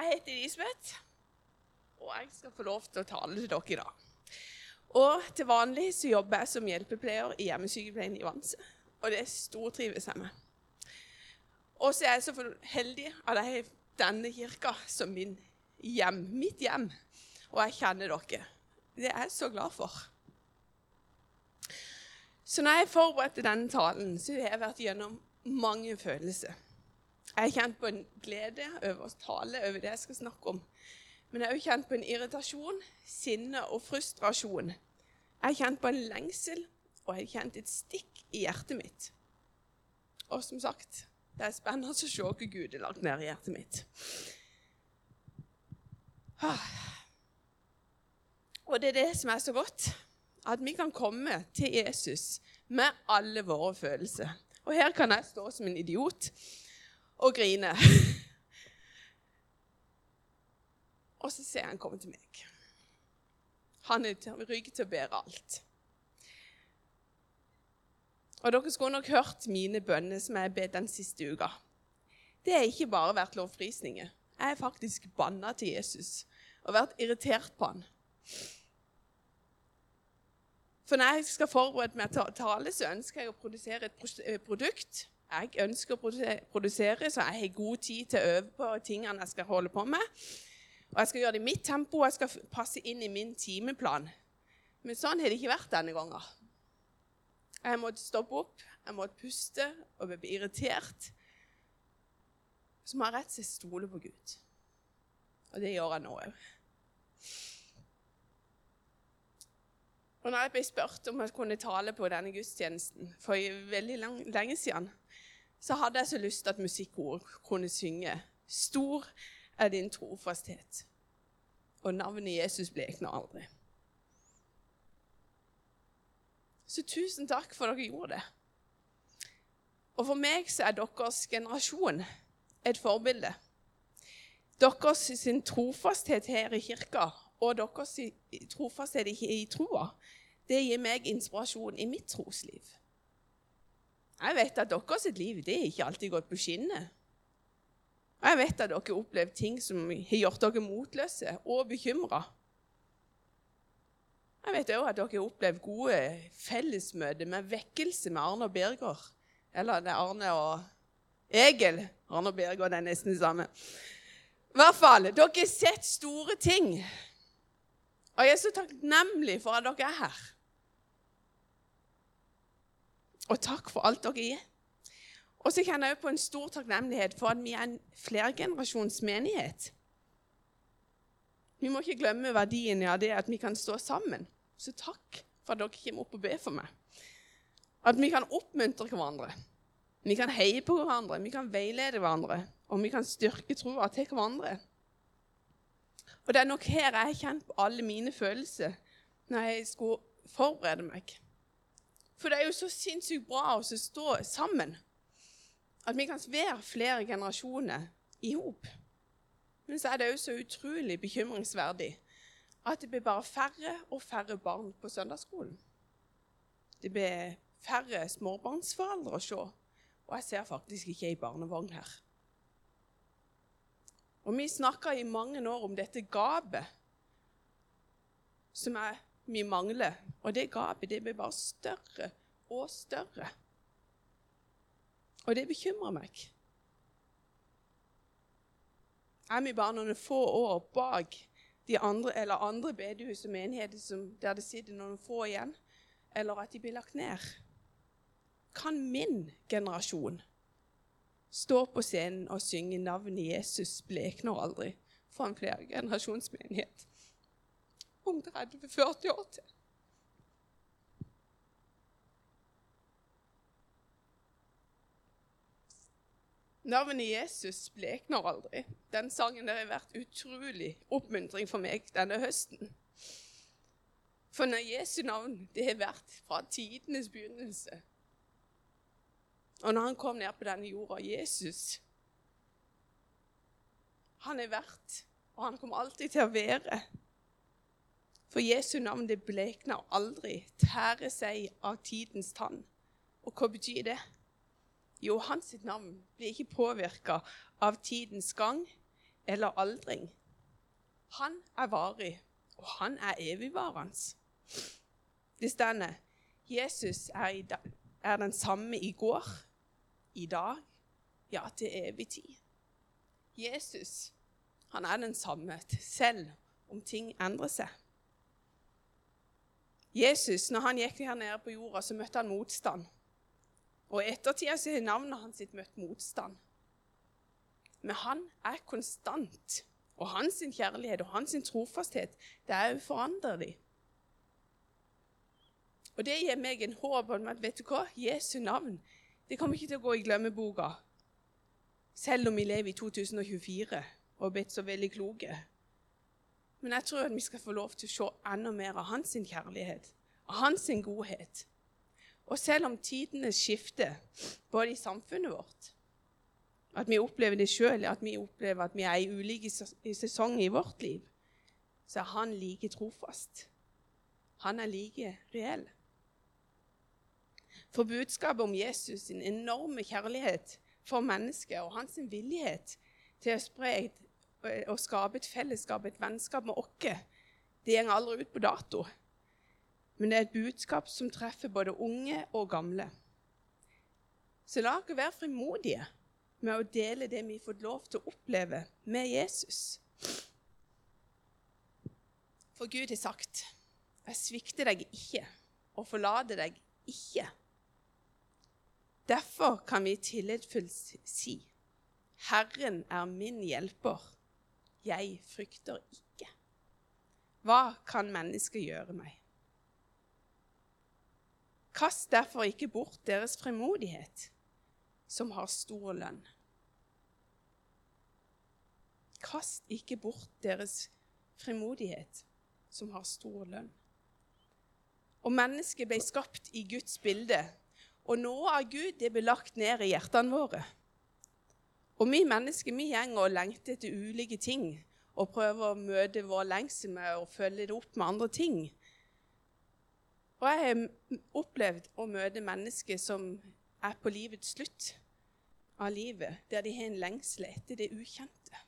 Jeg heter Elisabeth, og jeg skal få lov til å tale til dere i dag. Og til vanlig så jobber jeg som hjelpepleier i hjemmesykepleien i Vanse, og det stortrives jeg med. Og så er jeg så heldig at jeg har denne kirka som min hjem, mitt hjem, og jeg kjenner dere. Det er jeg så glad for. Så når jeg forberedte denne talen, så har jeg vært gjennom mange følelser. Jeg har kjent på en glede over å tale over det jeg skal snakke om. Men jeg har også kjent på en irritasjon, sinne og frustrasjon. Jeg har kjent på en lengsel, og jeg har kjent et stikk i hjertet mitt. Og som sagt, det er spennende å se hva Gud har lagt ned i hjertet mitt. Ah. Og det er det som er så godt, at vi kan komme til Jesus med alle våre følelser. Og her kan jeg stå som en idiot og griner. og så ser han komme til meg. Han er rygg til å bære alt. Og Dere skulle nok hørt mine bønner som jeg bedt den siste uka. Det har ikke bare vært lovprisninger. Jeg har faktisk banna til Jesus og vært irritert på han. For når jeg skal forberede meg til å tale, så ønsker jeg å produsere et produkt jeg ønsker å produsere, så jeg har god tid til å øve på tingene jeg skal holde på med. Og jeg skal gjøre det i mitt tempo, og jeg skal passe inn i min timeplan. Men sånn har det ikke vært denne gangen. Jeg måtte stoppe opp, jeg måtte puste og bli irritert. Så må jeg rett og slett stole på Gud. Og det gjør jeg nå òg. Og når jeg ble spurt om jeg kunne tale på denne gudstjenesten for veldig lang, lenge siden, så hadde jeg så lyst til at musikkord kunne synge 'Stor er din trofasthet', og navnet Jesus blekner aldri. Så tusen takk for at dere gjorde det. Og for meg så er deres generasjon et forbilde. Deres sin trofasthet her i kirka og deres trofasthet i troa, det gir meg inspirasjon i mitt trosliv. Jeg vet at deres liv det er ikke alltid gått på skinner. Og jeg vet at dere har opplevd ting som har gjort dere motløse og bekymra. Jeg vet òg at dere har opplevd gode fellesmøter med vekkelse med Arne og Birger. Eller det er Arne og Egil. Arne og Birger er nesten det samme. I hvert fall, dere har sett store ting. Og jeg er så takknemlig for at dere er her. Og takk for alt dere gir. Og så kjenner jeg på en stor takknemlighet for at vi er en flergenerasjonsmenighet. Vi må ikke glemme verdien av det at vi kan stå sammen. Så takk for at dere kommer opp og ber for meg. At vi kan oppmuntre hverandre. Vi kan heie på hverandre, vi kan veilede hverandre, og vi kan styrke troa til hverandre. Og det er nok her jeg har kjent på alle mine følelser når jeg skulle forberede meg. For det er jo så sinnssykt bra å stå sammen. At vi kan være flere generasjoner i hop. Men så er det òg så utrolig bekymringsverdig at det blir bare færre og færre barn på søndagsskolen. Det blir færre småbarnsforeldre å se. Og jeg ser faktisk ikke ei barnevogn her. Og vi snakka i mange år om dette gapet som er vi mangler. Og det gapet det blir bare større og større. Og det bekymrer meg. Er vi bare noen få år bak de andre, eller andre bedehus og menigheter der det sitter noen få igjen, eller at de blir lagt ned? Kan min generasjon stå på scenen og synger navnet Jesus blekner aldri for en flergenerasjonsmenighet? om 30-40 år til. Navnet Jesus blekner aldri. Den sangen der har vært utrolig oppmuntring for meg denne høsten. For når Jesu navn det har vært fra tidenes begynnelse Og når han kom ned på denne jorda Jesus Han er verdt, og han kommer alltid til å være, for Jesu navn det blekner aldri, tærer seg av tidens tann. Og hva betyr det? Jo, hans navn blir ikke påvirka av tidens gang eller aldring. Han er varig, og han er evigvarende. Det stender Jesus er, er, den samme i går, i dag, ja, til evig tid. Jesus han er den samme selv om ting endrer seg. Jesus, når han gikk her nede på jorda, så møtte han motstand. Og i ettertida har navnet hans sitt møtt motstand. Men han er konstant. Og hans kjærlighet og hans trofasthet det er uforanderlig. Og det gir meg en håp om at vet du hva? Jesu navn det kommer ikke til å gå i glemmeboka. Selv om vi lever i 2024 og er blitt så veldig kloke. Men jeg tror at vi skal få lov til å se enda mer av hans kjærlighet, av hans godhet. Og selv om tidene skifter, både i samfunnet vårt, at vi opplever det sjøl, at vi opplever at vi er i ulike sesonger i vårt liv, så er han like trofast. Han er like reell. For budskapet om Jesus' sin enorme kjærlighet for mennesket og hans villighet til å spre og skape et fellesskap, et vennskap med oss, det går aldri ut på dato. Men det er et budskap som treffer både unge og gamle. Så la oss være frimodige med å dele det vi har fått lov til å oppleve med Jesus. For Gud har sagt, 'Jeg svikter deg ikke og forlater deg ikke'. Derfor kan vi tillitsfullt si, 'Herren er min hjelper'. Jeg frykter ikke. Hva kan mennesket gjøre meg? Kast derfor ikke bort deres fremodighet, som har stor lønn. Kast ikke bort deres fremodighet, som har stor lønn. Og mennesket ble skapt i Guds bilde, og noe av Gud det blir lagt ned i hjertene våre. Og vi mennesker vi gjenger og lengter etter ulike ting og prøver å møte vår lengsel med å følge det opp med andre ting. Og jeg har opplevd å møte mennesker som er på livets slutt av livet, der de har en lengsel etter det ukjente.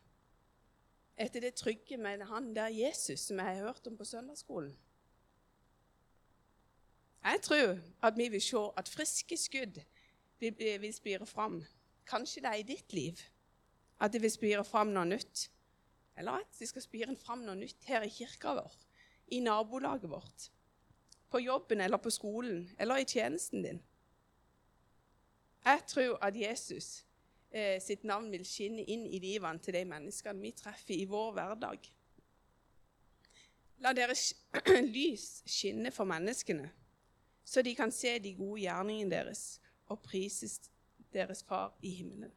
Etter det trygge med han der Jesus som jeg har hørt om på søndagsskolen. Jeg tror at vi vil se at friske skudd vil spire fram Kanskje det er i ditt liv at det vil spire fram noe nytt. Eller at det skal spire fram noe nytt her i kirka vår, i nabolaget vårt, på jobben eller på skolen eller i tjenesten din. Jeg tror at Jesus eh, sitt navn vil skinne inn i livene til de menneskene vi treffer i vår hverdag. La deres lys skinne for menneskene, så de kan se de gode gjerningene deres og prises deres far i himmelen.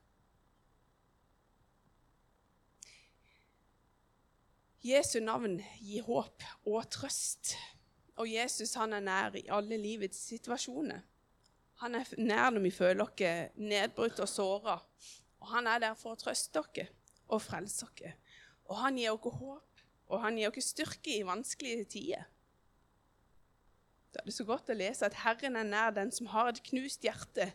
Jesu navn gir håp og trøst. Og Jesus han er nær i alle livets situasjoner. Han er nær når vi føler oss nedbrutt og såra. Og han er der for å trøste oss og frelse oss. Og han gir oss håp, og han gir oss styrke i vanskelige tider. Da er det så godt å lese at Herren er nær den som har et knust hjerte,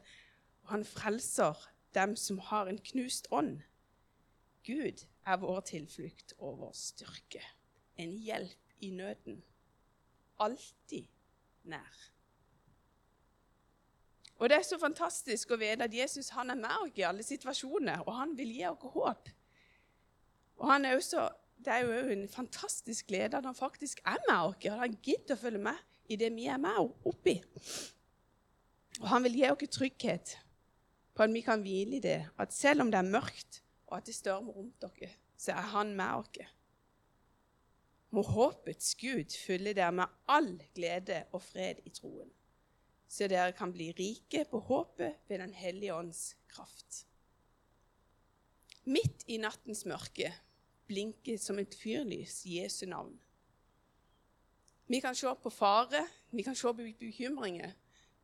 og han frelser dem som har en knust ånd. Gud er vår tilflukt og vår styrke, en hjelp i nøden. Alltid nær. Og Det er så fantastisk å vite at Jesus han er med oss i alle situasjoner, og han vil gi oss håp. Og han er også, Det er jo en fantastisk glede at han faktisk er med oss, og han gidder å følge med i det vi er med oppi. Og han vil gi oss trygghet på at vi kan hvile i det, at selv om det er mørkt, og at det stormer rundt dere, så er Han med oss. Må håpets Gud fylle dere med all glede og fred i troen, så dere kan bli rike på håpet ved Den hellige ånds kraft. Midt i nattens mørke blinker som et fyrlys Jesu navn. Vi kan se på fare, vi kan se på bekymringer,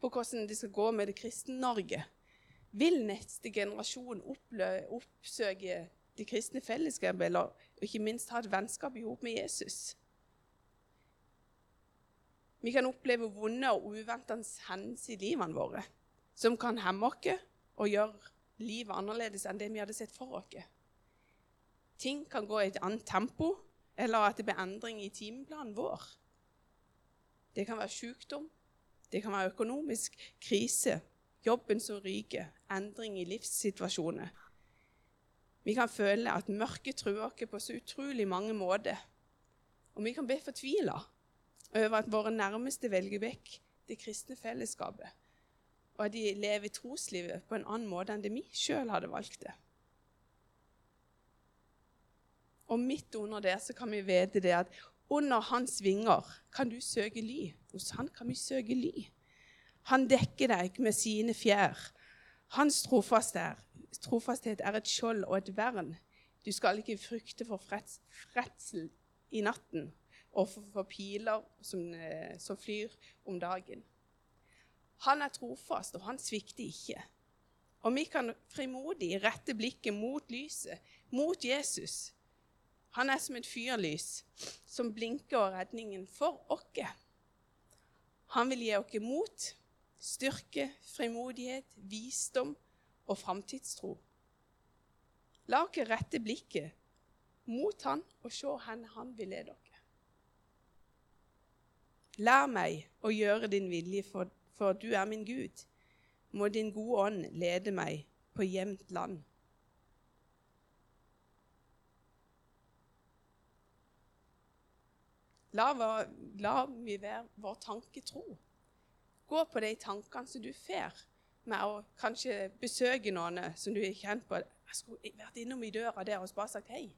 på hvordan det skal gå med det kristne Norge vil neste generasjon oppsøke det kristne fellesskapet, eller ikke minst ha et vennskap i hop med Jesus? Vi kan oppleve vonde og uventende hendelser i livene våre som kan hemme oss og gjøre livet annerledes enn det vi hadde sett for oss. ting kan gå i et annet tempo, eller at det blir endring i timeplanen vår. Det kan være sykdom, det kan være økonomisk krise, jobben som ryker, endring i livssituasjoner. Vi kan føle at mørket truer oss på så utrolig mange måter. Og vi kan bli fortvila over at våre nærmeste velger vekk det kristne fellesskapet, og at de lever troslivet på en annen måte enn det vi sjøl hadde valgt det. Og midt under det så kan vi vite det at under hans vinger kan du søke ly. Hos han kan vi søke ly. Han dekker deg med sine fjær. Hans trofasthet er et skjold og et vern. Du skal ikke frykte for fredsel i natten og for, piler som, eh, som, flyr om dagen. Han er trofast, og han svikter ikke. Og vi kan frimodig rette blikket mot lyset, mot Jesus. Han er som et fyrlys som blinker og redningen for oss. Han vil gi oss mot, styrke, frimodighet, visdom og framtidstro. La oss rette blikket mot han og se hvor han vil lede dere. Lær meg å gjøre din vilje, for, for du er min Gud. Må din gode ånd lede meg på jevnt land. La, la vi være vår tanke tro. Gå på de tankene som du får med å kanskje besøke noen som du er kjent på. Jeg skulle vært innom i døra der og bare sagt hei.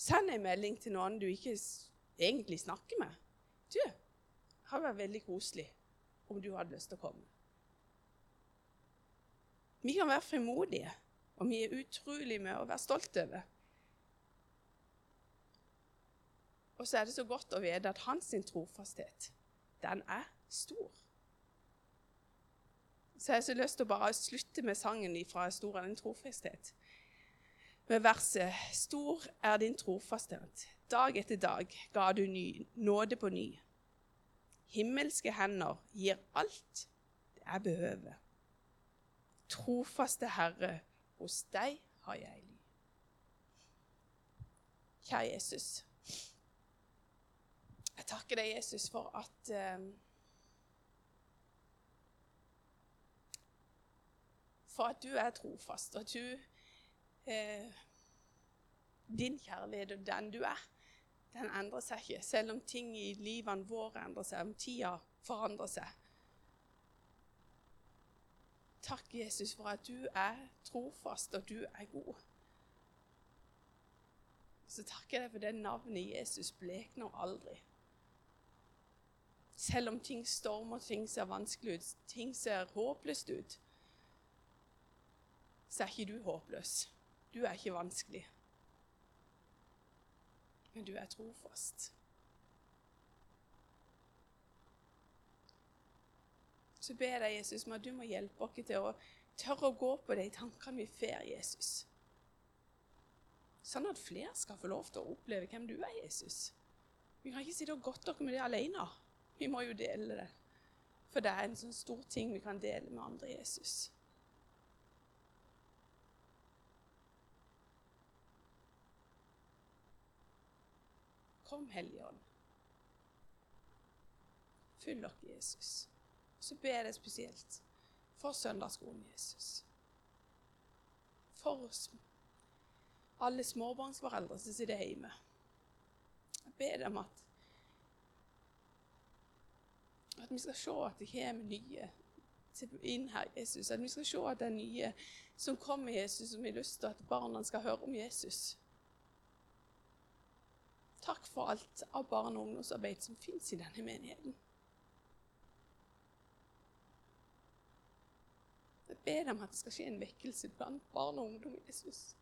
Send en melding til noen du ikke egentlig snakker med. Du, det hadde vært veldig koselig om du hadde lyst til å komme. Vi kan være frimodige, og vi er utrolig med å være stolte over. Og så er det så godt å vite at hans trofasthet, den er stor. Så jeg har så lyst til å bare slutte med sangen fra 'Stor er din trofasthet'. Med verset 'Stor er din trofasthet'. Dag etter dag ga du ny, nåde på ny. Himmelske hender gir alt det jeg behøver. Trofaste Herre, hos deg har jeg ly. Kjære Jesus. Jeg takker deg, Jesus, for at um, For at du er trofast, og at du eh, Din kjærlighet og den du er, den endrer seg ikke. Selv om ting i livene våre endrer seg, om tida forandrer seg. Takk, Jesus, for at du er trofast, og du er god. Så takker jeg deg for det navnet Jesus blekner aldri. Selv om ting stormer, ting ser vanskelig ut, ting ser håpløst ut, så er ikke du håpløs. Du er ikke vanskelig men du er trofast. Så ber jeg deg, Jesus, om at du må hjelpe oss til å tørre å gå på de tankene vi får, Jesus. Sånn at flere skal få lov til å oppleve hvem du er, Jesus. Vi kan ikke sitte og godte oss med det alene. Vi må jo dele det. For det er en sånn stor ting vi kan dele med andre Jesus. Kom, Hellige Ånd. Fyll dere, Jesus. Så ber jeg spesielt for søndagsskolen, Jesus. For alle småbarnsforeldre som sitter hjemme. Jeg ber dem at at vi skal se at det kommer nye inn her, Jesus. At vi skal se at det er nye som kommer, Jesus, som har lyst til at barna skal høre om Jesus. Takk for alt av barne- og ungdomsarbeid som fins i denne menigheten. Jeg ber dem at det skal skje en vekkelse blant barn og ungdom i Jesus.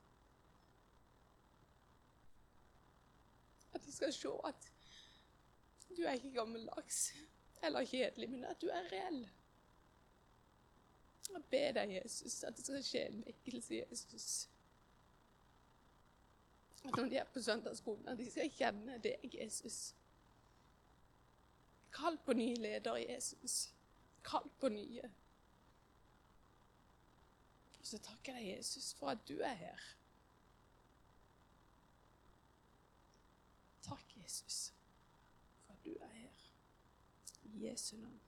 At de skal se at du er ikke gammeldags eller kjedelig, men at du er reell. Jeg ber deg, Jesus, at det skal skje en vekkelse Jesus. At når de er på søndagsskolen, at de skal kjenne deg, Jesus. Kall på nye ledere, Jesus. Kall på nye. Og så takker jeg deg, Jesus for at du er her. Takk, Jesus, for at du